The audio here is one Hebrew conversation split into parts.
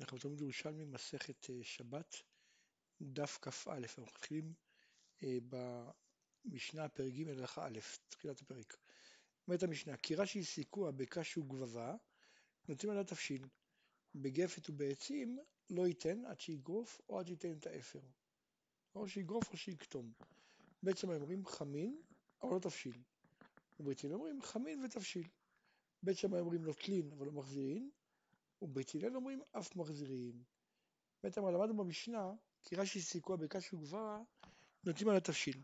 אנחנו תמיד ירושלמי מסכת אה, שבת, דף כ"א, אנחנו מתחילים אה, במשנה פרק ג' הלכה א', תחילת הפרק. אומרת המשנה, כי רש"י סיכוע בקש וגבבה, נותנים עליה תבשיל. בגפת ובעצים לא ייתן עד שיגרוף או עד שייתן את האפר. או שיגרוף או שיקטום. בעצם אומרים חמין, אבל לא תבשיל. ובעצים אומרים חמין ותבשיל. בית שמאי אומרים נוטלין אבל לא מחזירין, ובית הלל אומרים אף מחזירים. בית אמר למדנו במשנה, כי רש"י סיכוע בקש וגברה, נותנים על התבשיל.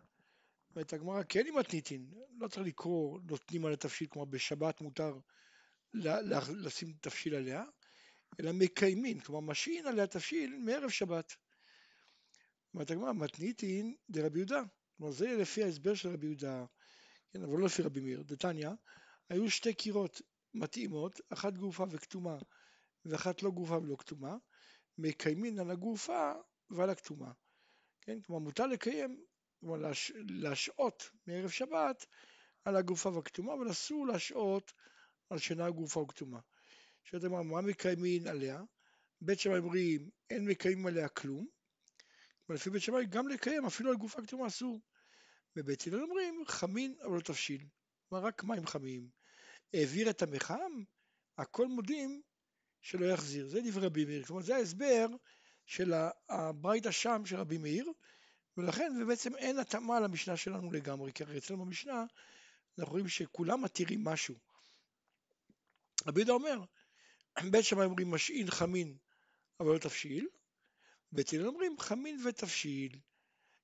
ואת הגמרא כן עם מתניתין, לא צריך לקרוא נותנים על התבשיל, כלומר בשבת מותר לשים תבשיל עליה, אלא מקיימים, כלומר משעין עליה תבשיל מערב שבת. אומרת הגמרא, מתניתין דרבי יהודה, כלומר זה לפי ההסבר של רבי יהודה, כן, אבל לא לפי רבי מאיר, דתניא, היו שתי קירות מתאימות, אחת גופה וכתומה ואחת לא גופה ולא כתומה, מקיימין על הגופה ועל הכתומה. כן? כלומר מותר לקיים, כלומר להש... להשעות מערב שבת על הגופה והכתומה, אבל אסור להשעות על שינה גופה וכתומה. שאתה אומר, מה מקיימין עליה? בית שמאי אומרים, אין מקיימים עליה כלום, ולפי בית שמאי גם לקיים אפילו על גופה כתומה אסור. בבית הלל אומרים, חמין אבל לא תבשיל. כלומר רק מים חמים. העביר את המחם, הכל מודים שלא יחזיר. זה דברי רבי מאיר. כלומר זה ההסבר של הברייתא שם של רבי מאיר, ולכן ובעצם אין התאמה למשנה שלנו לגמרי, כי הרי אצלנו במשנה אנחנו רואים שכולם מתירים משהו. רבי יהודה אומר, בית שמאי אומרים משעין חמין אבל לא תבשיל, בית הלל אומרים חמין ותבשיל,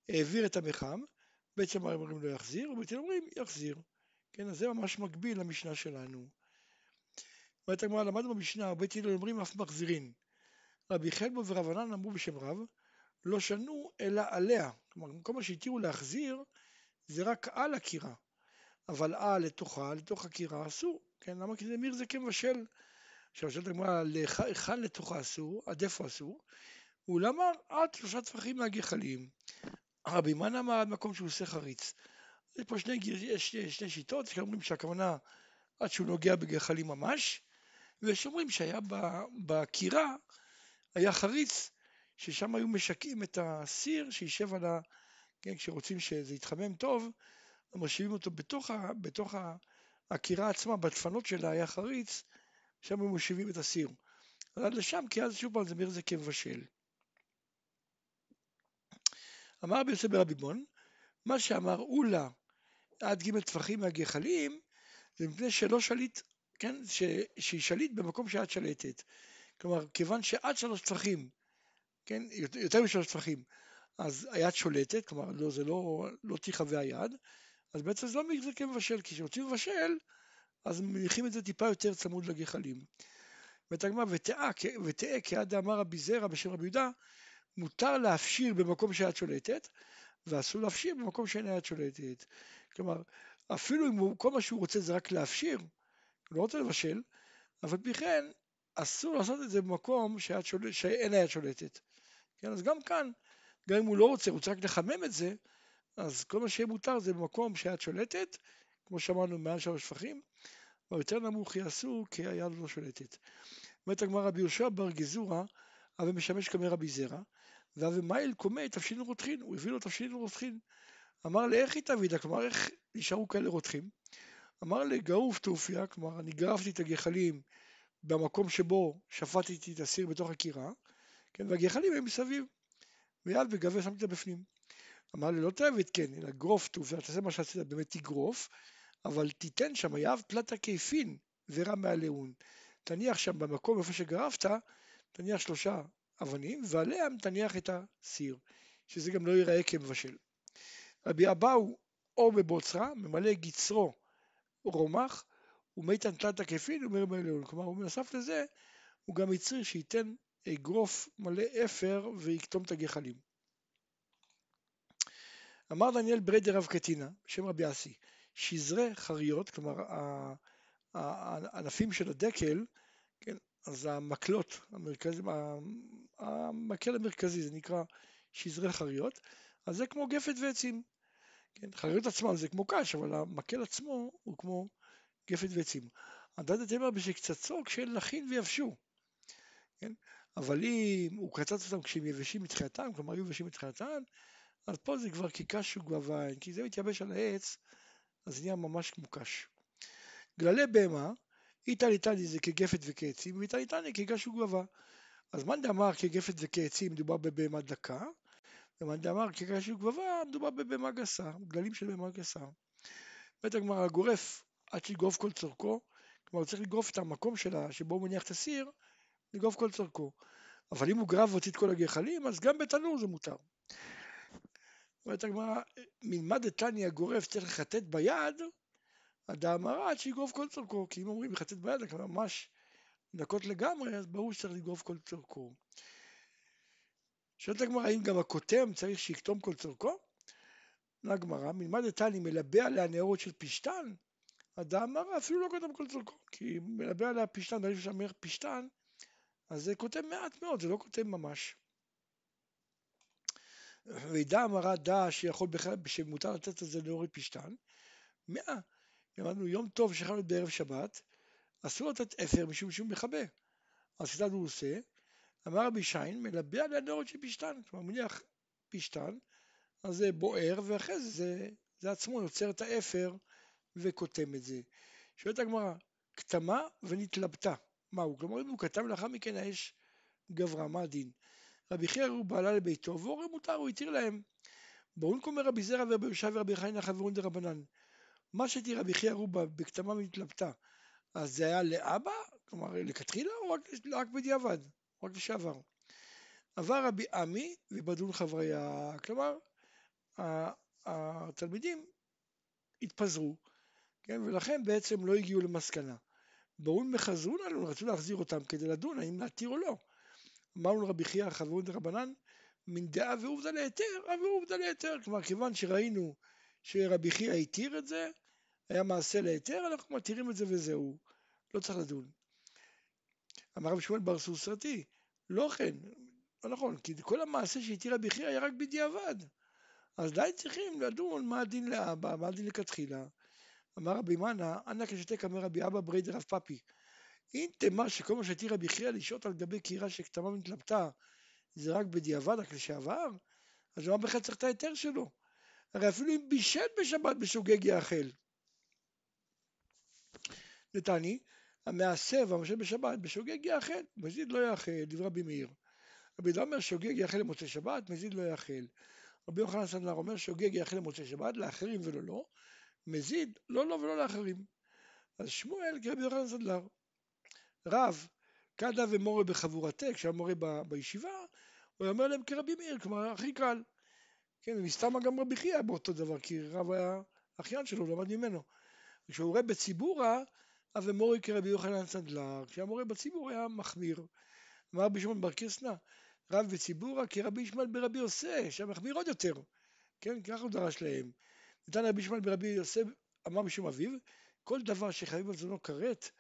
העביר את המחם, בית שמאי אומרים לא יחזיר, ובית הלל אומרים יחזיר. כן, אז זה ממש מקביל למשנה שלנו. אומרת הגמרא, למדנו במשנה, בית הלל אומרים אף מחזירין. רבי חלבו ורב ענן אמרו בשם רב, לא שנו אלא עליה. כלומר, כל מה שהתירו להחזיר, זה רק על הקירה. אבל על לתוכה, לתוך הקירה אסור. כן, למה? כי זה מיר זה כמבשל. עכשיו, שואלת הגמרא, להיכן לתוכה אסור, עד איפה אסור? הוא אמר, עד שלושה טפחים מהגחלים. רבי מן אמר עד מקום שהוא עושה חריץ. יש פה שני, יש שני שיטות, יש אומרים שהכוונה עד שהוא נוגע בגחלים ממש, ויש אומרים שהיה בקירה, היה חריץ, ששם היו משקים את הסיר שישב על ה... כן, כשרוצים שזה יתחמם טוב, הם משיבים אותו בתוך, ה, בתוך הקירה עצמה, בדפנות שלה היה חריץ, שם הם מושיבים את הסיר. עד לשם, כי אז שוב פעם זה מיר כמבשל. אמר רבי יוסף ברבי בון, מה שאמר אולה עד ג' טפחים מהגחלים, זה מפני שלא שליט, כן, ש, שהיא שליט במקום שאת שלטת. כלומר, כיוון שעד שלוש טפחים, כן, יותר משלוש טפחים, אז היד שולטת, כלומר, לא, זה לא, לא תיחווה היד, אז בעצם זה לא מגזר כמבשל, כי כשרוצים לבשל, אז מניחים את זה טיפה יותר צמוד לגחלים. ותגמר ותאה כעד אמר רבי זרע בשם רבי יהודה, מותר להפשיר במקום שהיד שולטת, ואסור להפשיר במקום שאין היד שולטת. כלומר, אפילו אם הוא, כל מה שהוא רוצה זה רק להפשיר, לא רוצה לבשל, אבל כן אסור לעשות את זה במקום שולט, שאין היד שולטת. כן, אז גם כאן, גם אם הוא לא רוצה, הוא רוצה רק לחמם את זה, אז כל מה שיהיה מותר זה במקום שהיד שולטת, כמו שאמרנו מעל שלוש שפכים, ויותר נמוך יעשו כי היד לא שולטת. אומרת הגמרא רבי יהושע בר גזורה, אבל משמש כמי רבי זרע, ואבימייל קומי תבשין רותחין, הוא הביא לו תבשין רותחין. אמר לי, איך התאבידה? כלומר, איך נשארו כאלה רותחים? אמר לי, גרוף תעופיה, כלומר, אני גרפתי את הגחלים במקום שבו שפטתי את הסיר בתוך הקירה, כן, והגחלים הם מסביב. ויד וגבה שמתי בפנים. אמר לי, לא תאביד כן, אלא גרוף תעופיה, תעשה מה שעשית, באמת תגרוף, אבל תיתן שם יהב תלת כיפין ורע מהלאון. תניח שם במקום איפה שגרפת, תניח שלושה אבנים, ועליהם תניח את הסיר, שזה גם לא ייראה כמבשל. רבי אבאו או בבוצרה, ממלא גצרו רומח, ומיתן תלת הכפין ומרמר לעול. כלומר, הוא בנוסף לזה, הוא גם הצריך שייתן אגרוף מלא אפר ויקטום את הגחלים. אמר דניאל ברדר רב קטינה, בשם רבי אסי, שזרי חריות, כלומר הענפים של הדקל, כן, אז המקלות, המרכז, המקל המרכזי, זה נקרא שזרי חריות, אז זה כמו גפת ועצים. כן, חריות עצמן זה כמו קש, אבל המקל עצמו הוא כמו גפת ועצים. הדד התמר בשקצצו כשהן נכין ויבשו. כן? אבל אם הוא קצץ אותם כשהם יבשים מתחילתם, כלומר היו יבשים מתחילתם, אז פה זה כבר כקש וגבביים, כי זה מתייבש על העץ, אז זה נהיה ממש כמו קש. גללי בהמה, איתה ליטני זה כגפת וכעצים, ואיתה ליטני כגש וגבבה. אז מאן דאמר כגפת וכעצים מדובר בבהמה דקה, ומאן דאמר כגש וגבבה מדובר בבהמה גסה, גללים של בהמה גסה. בית הגמרא גורף עד שיגרוף כל צורכו, כלומר הוא צריך לגרוף את המקום שלה, שבו הוא מניח את הסיר, לגרוף כל צורכו. אבל אם הוא גרב והוציא את כל הגחלים, אז גם בתנור זה מותר. אומרת הגמרא, מלמד דתניא הגורף צריך לחטט ביד, הדאמרה עד שיגרוף כל צורכו, כי אם אומרים לחטט ביד, זה ממש דקות לגמרי, אז ברור שצריך לגרוף כל צורכו. שואלת הגמרא, האם גם הכותם צריך שיקטום כל צורכו? עונה הגמרא, מלמד דתני מלבה עליה נאורות של פשתן, הדאמרה אפילו לא קוטם כל צורכו, כי מלבה עליה פשתן, ברגע שאומר פשתן, אז זה כותב מעט מאוד, זה לא כותב ממש. וידע אמרה דע שיכול בכלל, שמותר לתת את זה להוריד פשתן, מאה. למדנו יום טוב להיות בערב שבת, אסור לתת אפר משום שהוא מכבה. אז כיצד הוא עושה? אמר רבי שיין, מלבה על הנורת של פשתן, כלומר מניח פשתן, אז זה בוער, ואחרי זה, זה, זה עצמו יוצר את האפר וכותב את זה. שואלת הגמרא, כתמה ונתלבטה, מהו? כלומר אם הוא כתב לאחר מכן האש גברה, מה הדין? רבי חייא הוא בעלה לביתו, והורה מותר, הוא התיר להם. ברון קומר רבי זרע ורבי יושב ורבי חיינה חברון דרבנן. מה שתהיה רבי חייא רובה בכתמה ונתלבטה, אז זה היה לאבא? כלומר לכתחילה או רק, רק בדיעבד? רק לשעבר. עבר רבי עמי ובדון חבריה, כלומר התלמידים התפזרו, כן, ולכן בעצם לא הגיעו למסקנה. ברון מחזרו לנו, רצו להחזיר אותם כדי לדון האם להתיר או לא. אמרנו לרבי חייא חברון דרבנן, מן דעה ועובדה להיתר, ועובדה להיתר. כלומר, כיוון שראינו שרבי חייא התיר את זה, היה מעשה להיתר, אנחנו מתירים את זה וזהו, לא צריך לדון. אמר רבי שמואל בר סוסרתי, לא כן, לא נכון, כי כל המעשה שהתיר רבי חייא היה רק בדיעבד. אז די צריכים לדון מה הדין לאבא, מה הדין לכתחילה. אמר רבי מנה, אנא כשתק אמר רבי אבא ברי דרב פפי. אם תמה שכל מה שהתיר רבי חייא לשהות על גבי קירה שכתמה מתלבטה זה רק בדיעבד, רק לשעבר, אז למה בכלל צריך את ההיתר שלו? הרי אפילו אם בישל בשבת בשוגג יאכל. נתני, המעשר והמשל בשבת בשוגג יאכל, מזיד לא יאכל, דברי רבי מאיר. רבי דוד אומר שוגג יאכל למוצאי שבת, מזיד לא יאכל. רבי יוחנן סנדלר אומר שוגג יאכל למוצאי שבת, לאחרים ולא לא, מזיד לא לא ולא לאחרים. אז שמואל כרבי יוחנן סנדלר. רב, קדה ומורה בחבורתה, כשהיה מורה ב, בישיבה, הוא אומר להם כרבי מאיר, כלומר הכי קל. כן, ומסתמה גם רבי חייא באותו דבר, כי רב היה אחיין שלו, למד ממנו. כשהוא רואה בציבורה, אז מורי כרבי יוחנן סנדלר, כשהמורה בציבור היה מחמיר. אמר רבי שמעון בר קיסנא, רב בציבורה כרבי ישמעאל ברבי יוסף, שהיה מחמיר עוד יותר. כן, ככה הוא דרש להם. נתן רבי ישמעאל ברבי יוסף, אמר משום אביו, כל דבר שחייב על זונו כרת,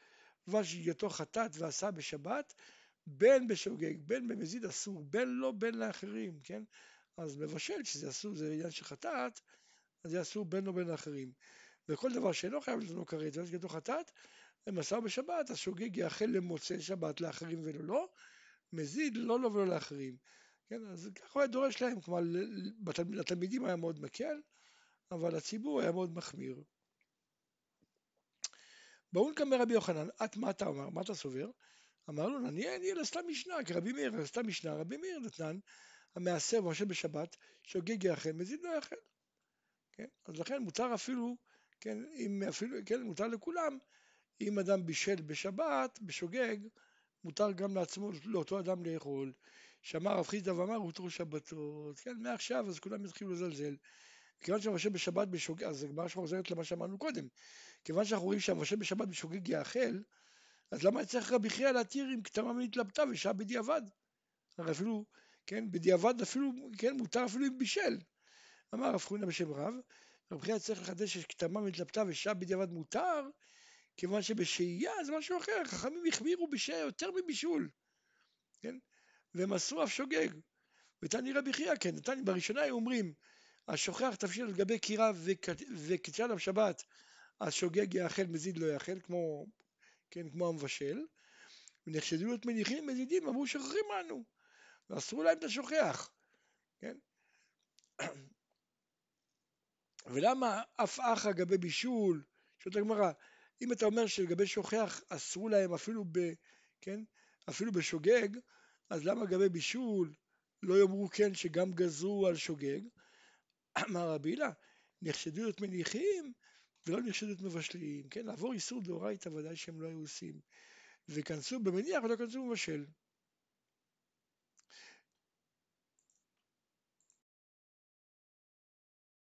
דבר שגיתו חטאת ועשה בשבת, בין בשוגג, בין במזיד אסור, בין לא, בין לאחרים, כן? אז מבשל, שזה אסור, זה עניין של חטאת, אז זה אסור בין לו בין לאחרים. וכל דבר שאינו חייב לזונו כרת, ואז גדו חטאת, ומסר בשבת, אז שוגג יאכל למוצאי שבת לאחרים ולא לא, מזיד לא לו ולא לאחרים. כן, אז ככה היה דורש להם, כלומר לתלמידים היה מאוד מקל, אבל לציבור היה מאוד מחמיר. בואו נקמא רבי יוחנן, את מה אתה אומר, מה אתה סובר? אמר לו, אני אלא סתם משנה, כי רבי מאיר סתם משנה, רבי מאיר נתנן, המעשר ומשה בשבת, שוגג יאכל, מזיד לא יאכל. כן? אז לכן מותר אפילו, כן, אם אפילו, כן, מותר לכולם, אם אדם בישל בשבת, בשוגג, מותר גם לעצמו, לאותו אדם לאכול. שאמר רב חיסדא ואמר הותרו שבתות, כן, מעכשיו אז כולם יתחילו לזלזל. כיוון שהמשה בשבת בשוגג, אז הגמרא שחוזרת למה שאמרנו קודם. כיוון שאנחנו רואים שהמשה בשבת בשוגג יאכל, אז למה צריך רבי חייא להתיר עם כתמה ונתלבטה ושעה בדיעבד? הרי אפילו, כן, בדיעבד אפילו, כן, מותר אפילו עם בישל. אמר רב חונא בשם רב, רבי חייא צריך לחדש שכתמה ונתלבטה ושעה בדיעבד מותר, כיוון שבשהייה זה משהו אחר, חכמים החמירו בשהייה יותר מבישול, כן? והם אסרו אף שוגג. ותני רבי חייא כן, נתני בראשונה היו אומרים, השוכח תבשיל על גבי קירה וקידשה עליו שבת, אז שוגג יאכל מזיד לא יאכל, כמו, כן, כמו המבשל. ונחשדו להיות מניחים מזידים, אמרו שוכחים לנו, ואסרו להם את השוכח, כן? ולמה אף אח אגבי בישול, שואלת הגמרא, אם אתה אומר שלגבי שוכח אסרו להם אפילו ב... כן? אפילו בשוגג, אז למה לגבי בישול לא יאמרו כן שגם גזרו על שוגג? אמר רבי הילה, נחשדו להיות מניחים ולא נחשדו להיות מבשלים, כן? לעבור איסור דאורייתא ודאי שהם לא היו עושים. וכנסו במניח ולא כנסו במבשל.